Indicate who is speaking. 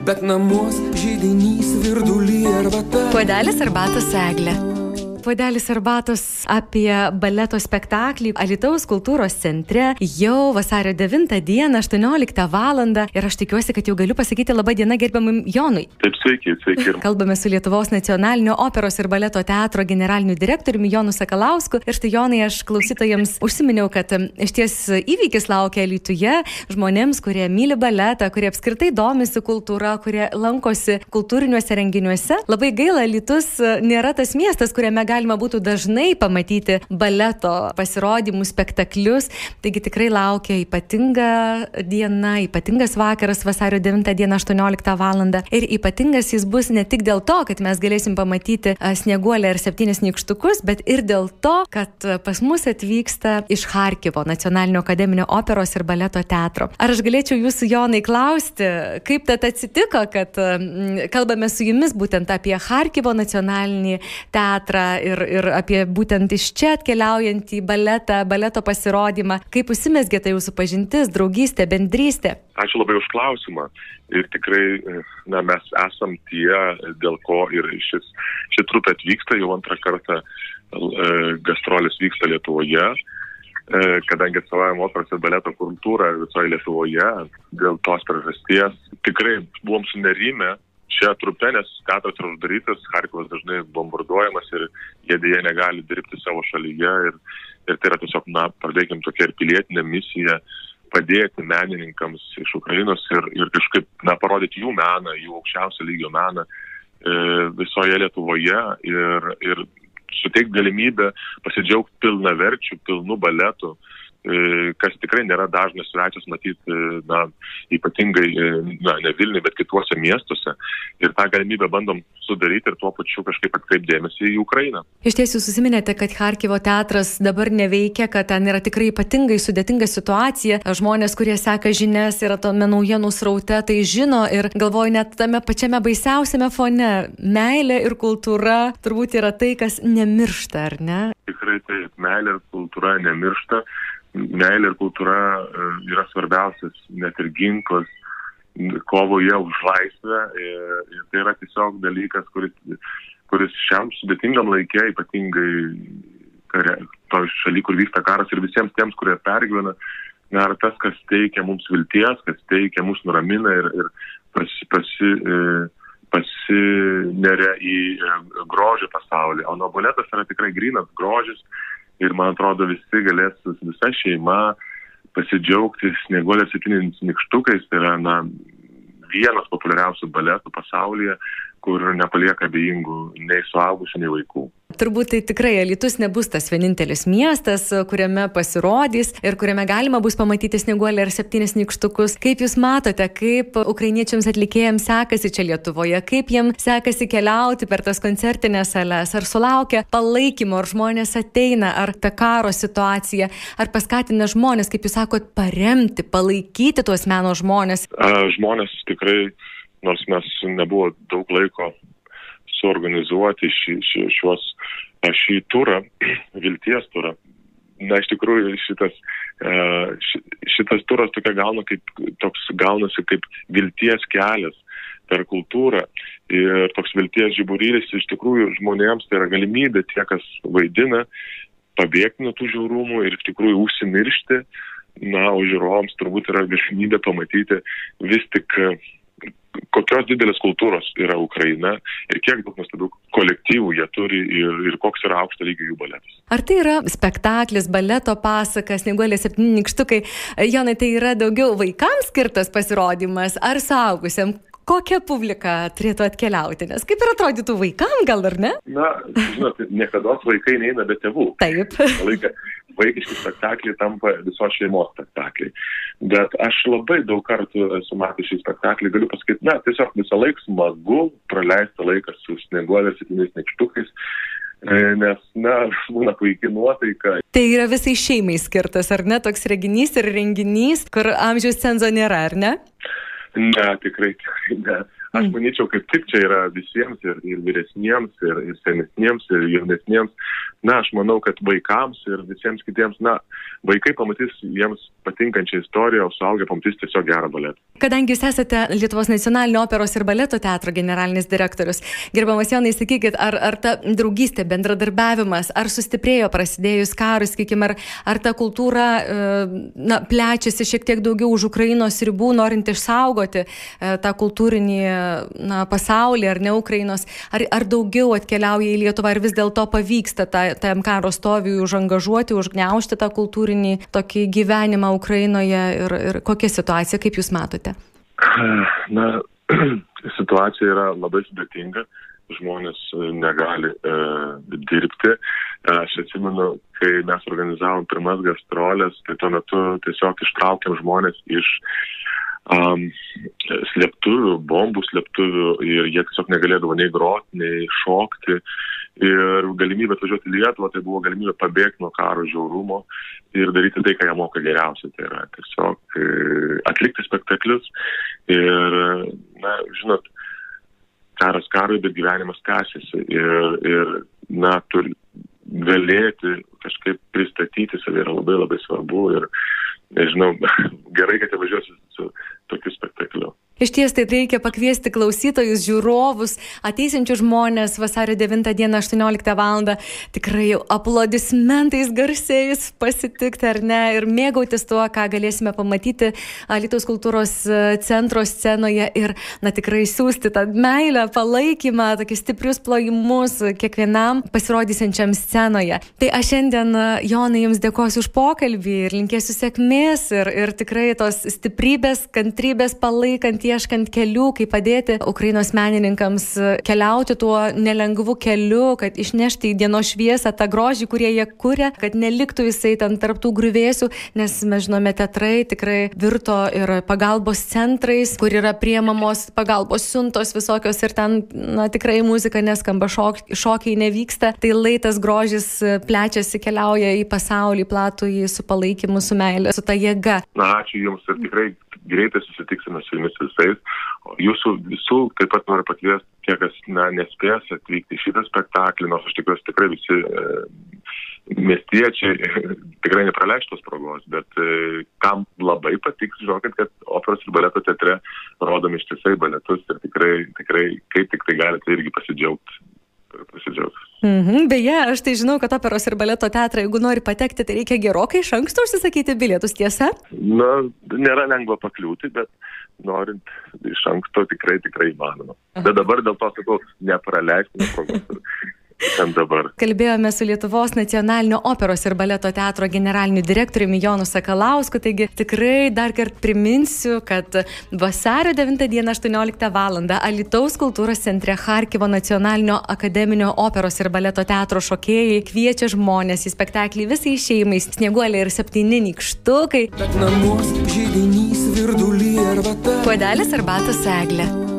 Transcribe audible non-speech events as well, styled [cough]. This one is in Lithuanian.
Speaker 1: Bet namuos žydinys virdulį arbata.
Speaker 2: Puodelis arbatos eglė. Puodelis arbatos apie baleto spektaklį Alitaus kultūros centre jau vasario 9 dieną 18 val. ir aš tikiuosi, kad jau galiu pasakyti labą dieną gerbiamam Jonui.
Speaker 3: Taip, sveiki, sveiki. [laughs]
Speaker 2: Kalbame su Lietuvos nacionalinio operos ir baleto teatro generaliniu direktoriumi Jonu Sakalausku. Ir štai Jonai, aš klausytojams užsiminiau, kad iš ties įvykis laukia Lietuvoje žmonėms, kurie myli baletą, kurie apskritai domisi kultūra, kurie lankosi kultūriniuose renginiuose. Labai gaila, Lietus nėra tas miestas, kuriame galima būtų dažnai pamatyti baleto pasirodymus, spektaklius. Taigi tikrai laukia ypatinga diena, ypatingas vakaras vasario 9 dieną 18 val. Ir ypatingas jis bus ne tik dėl to, kad mes galėsim pamatyti snieguolę ir septynis nykštukus, bet ir dėl to, kad pas mus atvyksta iš Harkivo nacionalinio akademinio operos ir baleto teatro. Ar aš galėčiau jūsų Jonai klausti, kaip tad atsitiko, kad kalbame su jumis būtent apie Harkivo nacionalinį teatrą ir, ir apie būtent iš čia atkeliaujantį baletą, baleto pasirodymą. Kaip užsimesgė ta jūsų pažintis, draugystė, bendrystė?
Speaker 3: Ačiū labai už klausimą. Ir tikrai, na, mes esam tie, dėl ko ir šis, ši trupė atvyksta jau antrą kartą, e, gastrolis vyksta Lietuvoje e, kadangi atstovavimo operos ir baleto kultūrą visoje Lietuvoje, dėl tos priežasties tikrai buvom sunerime šia trupe, nes teatras yra uždarytas, Harkovas dažnai bombarduojamas ir jie dėje negali dirbti savo šalyje. Ir, ir tai yra tiesiog, na, pradėkim tokia ir pilietinė misija padėti menininkams iš Ukrainos ir, ir kažkaip, na, parodyti jų meną, jų aukščiausio lygio meną e, visoje Lietuvoje ir, ir suteikti galimybę pasidžiaugti pilnaverčių, pilnų baletų, E, kas tikrai nėra dažnas svečias matyti, e, na, ypatingai, e, na, ne Vilniuje, bet kituose miestuose. Ir tą galimybę bandom sudaryti ir tuo pačiu kažkaip atkreipdėmėsi į Ukrainą.
Speaker 2: Iš tiesų, jūs susiminėte, kad Harkivo teatras dabar neveikia, kad ten yra tikrai ypatingai sudėtinga situacija. Žmonės, kurie seka žinias, yra tome naujienų sraute, tai žino ir galvoju net tame pačiame baisiausiame fone. Meilė ir kultūra turbūt yra tai, kas nemiršta, ar ne?
Speaker 3: Tikrai taip, meilė ir kultūra nemiršta meilė ir kultūra e, yra svarbiausias net ir ginklas kovoje už laisvę ir, ir tai yra tiesiog dalykas, kuris, kuris šiam sudėtingam laikė, ypatingai kare, to šaly, kur vyksta karas ir visiems tiems, kurie pergyvena, na, yra tas, kas teikia mums vilties, kas teikia mus nuramina ir, ir pasi, pasi, e, pasineria į e, grožio pasaulį. O nuo baletas yra tikrai grinas grožis ir man atrodo visi galės visa šeima pasidžiaugti snieguolės septyniais nikštukais, tai yra na, vienas populiariausių baletų pasaulyje, kur nepalieka abejingų nei suaugusių, nei vaikų.
Speaker 2: Turbūt tai tikrai Alitus nebus tas vienintelis miestas, kuriame pasirodys ir kuriame galima bus pamatyti snieguolį ar septynis nikštukus. Kaip Jūs matote, kaip ukrainiečiams atlikėjams sekasi čia Lietuvoje, kaip jiems sekasi keliauti per tas koncertinės sales, ar sulaukia palaikymo, ar žmonės ateina, ar ta karo situacija, ar paskatina žmonės, kaip Jūs sakot, paremti, palaikyti tuos meno žmonės?
Speaker 3: Žmonės tikrai nors mes nebuvo daug laiko suorganizuoti šį, šį, šios, šį turą, [clears throat] vilties turą. Na, iš tikrųjų, šitas, šitas turas tokia gauna kaip, toks gaunasi kaip vilties kelias per kultūrą. Ir toks vilties žiburėlis iš tikrųjų žmonėms tai yra galimybė tie, kas vaidina, pabėgti nuo tų žiaurumų ir iš tikrųjų užsimiršti. Na, o žiūrovams turbūt yra galimybė pamatyti vis tik kokios didelės kultūros yra Ukraina ir kiek daug nuostabių kolektyvų jie turi ir, ir koks yra aukšto lygio jų baletas.
Speaker 2: Ar tai yra spektaklis, baleto pasakas, neguolė septyni nikštukai? Jonai, tai yra daugiau vaikams skirtas pasirodymas ar saugusiam? Kokia publika turėtų atkeliauti? Nes kaip ir atrodytų vaikam, gal ar ne?
Speaker 3: Na, žinot, niekada vaikai neina be tėvų.
Speaker 2: Taip.
Speaker 3: Laiką vaikiški spektakliai tampa visos šeimos spektakliai. Bet aš labai daug kartų esu matęs šį spektaklį, galiu pasakyti, na, tiesiog visą laiką smagu praleisti laiką su snieguolės septyniais nekštukais, e, nes, na, būna puikiai nuotaika.
Speaker 2: Tai yra visai šeimai skirtas, ar ne, toks reginys ir renginys, kur amžiaus cenzo nėra, ar ne?
Speaker 3: Ne, tikrai, tikrai ne. Aš manyčiau, kaip tik čia yra visiems ir, ir vyresniems, ir, ir senesniems, ir jaunesniems. Na, aš manau, kad vaikams ir visiems kitiems, na, vaikai pamatys jiems patinkančią istoriją, o suaugę pamatys tiesiog gerą baletą.
Speaker 2: Kadangi jūs esate Lietuvos nacionalinio operos ir baleto teatro generalinis direktorius, gerbamas Jonai, sakykit, ar, ar ta draugystė, bendradarbiavimas, ar sustiprėjo prasidėjus karui, sakykime, ar, ar ta kultūra na, plečiasi šiek tiek daugiau už Ukrainos ribų, norint išsaugoti tą kultūrinį na, pasaulį ar ne Ukrainos, ar, ar daugiau atkeliauja į Lietuvą, ar vis dėlto pavyksta tą, tam karo stoviui užangažuoti, užgneušti tą kultūrinį tokį gyvenimą Ukrainoje ir, ir kokia situacija, kaip Jūs matote? [clears throat]
Speaker 3: Na, [clears throat] situacija yra labai sudėtinga žmonės negali e, dirbti. Aš atsimenu, kai mes organizavom pirmas gastrolės, tai tuo metu tiesiog ištraukėm žmonės iš um, slėptuvių, bombų slėptuvių ir jie tiesiog negalėdavo nei groti, nei šokti. Ir galimybė atvažiuoti į Lietuvą, tai buvo galimybė pabėgti nuo karo žiaurumo ir daryti tai, ką jie moka geriausiai. Tai yra tiesiog e, atlikti spektaklius. Ir, na, žinot, karas karui, bet gyvenimas tęsiasi. Ir, ir na, turi galėti kažkaip pristatyti save yra labai labai svarbu. Ir, nežinau, [laughs] gerai, kad jie važiuosi.
Speaker 2: Iš ties tai reikia pakviesti klausytojus, žiūrovus, ateisinčius žmonės vasario 9 dieną 18 val. tikrai jau aplodismentais garsiais pasitikti ar ne ir mėgautis tuo, ką galėsime pamatyti Lietuvos kultūros e, centro scenoje ir, na, tikrai siūsti tą meilę, palaikymą, tokius stiprius plojimus kiekvienam pasirodysiančiam scenoje. Tai aš šiandien, e, Jonai, Jums dėkosiu už pokalbį ir linkėsiu sėkmės ir, ir tikrai tos stiprybės, kantrybės palaikant ieškant kelių, kaip padėti Ukrainos menininkams keliauti tuo nelengvu keliu, kad išnešti į dienos šviesą tą grožį, kurie jie kuria, kad neliktų jisai ten tarptų grįvėsių, nes mes žinome, teatrai tikrai virto ir pagalbos centrais, kur yra priemamos pagalbos siuntos visokios ir ten, na, tikrai muzika neskamba, šok, šokiai nevyksta, tai laitas grožis plečiasi, keliauja į pasaulį platų, į su palaikymu, su meilė, su ta jėga.
Speaker 3: Na, ačiū Jums ir tikrai greitai susitiksime su jumis visais. O jūsų visų taip pat noriu pakviesti tie, kas na, nespės atvykti į šitą spektaklį, nors aš tikiuosi tikrai visi e, miestiečiai [laughs] tikrai nepraleistos progos, bet e, kam labai patiks, žinokit, kad operos ir baleto teatre rodomi ištisai baletus ir tikrai, tikrai kaip tik tai galite irgi pasidžiaugti. pasidžiaugti.
Speaker 2: Mhm, beje, aš tai žinau, kad operos ir baleto teatrą, jeigu nori patekti, tai reikia gerokai iš anksto užsisakyti bilietus, tiesa?
Speaker 3: Na, nėra lengva pakliūti, bet norint iš anksto tikrai, tikrai įmanoma. Bet dabar dėl to sakau, nepraleiskime progos ten dabar.
Speaker 2: Kalbėjome su Lietuvos nacionalinio operos ir baleto teatro generaliniu direktoriumi Jonu Sakalausku, taigi tikrai dar kartą priminsiu, kad vasario 9 dieną 18 val. Alitaus kultūros centre Harkivo nacionalinio akademinio operos ir baleto teatro šokėjai kviečia žmonės į spektaklį visai šeimai, snieguolė ir septyni nykštukai. Puodelis arbatos eglė.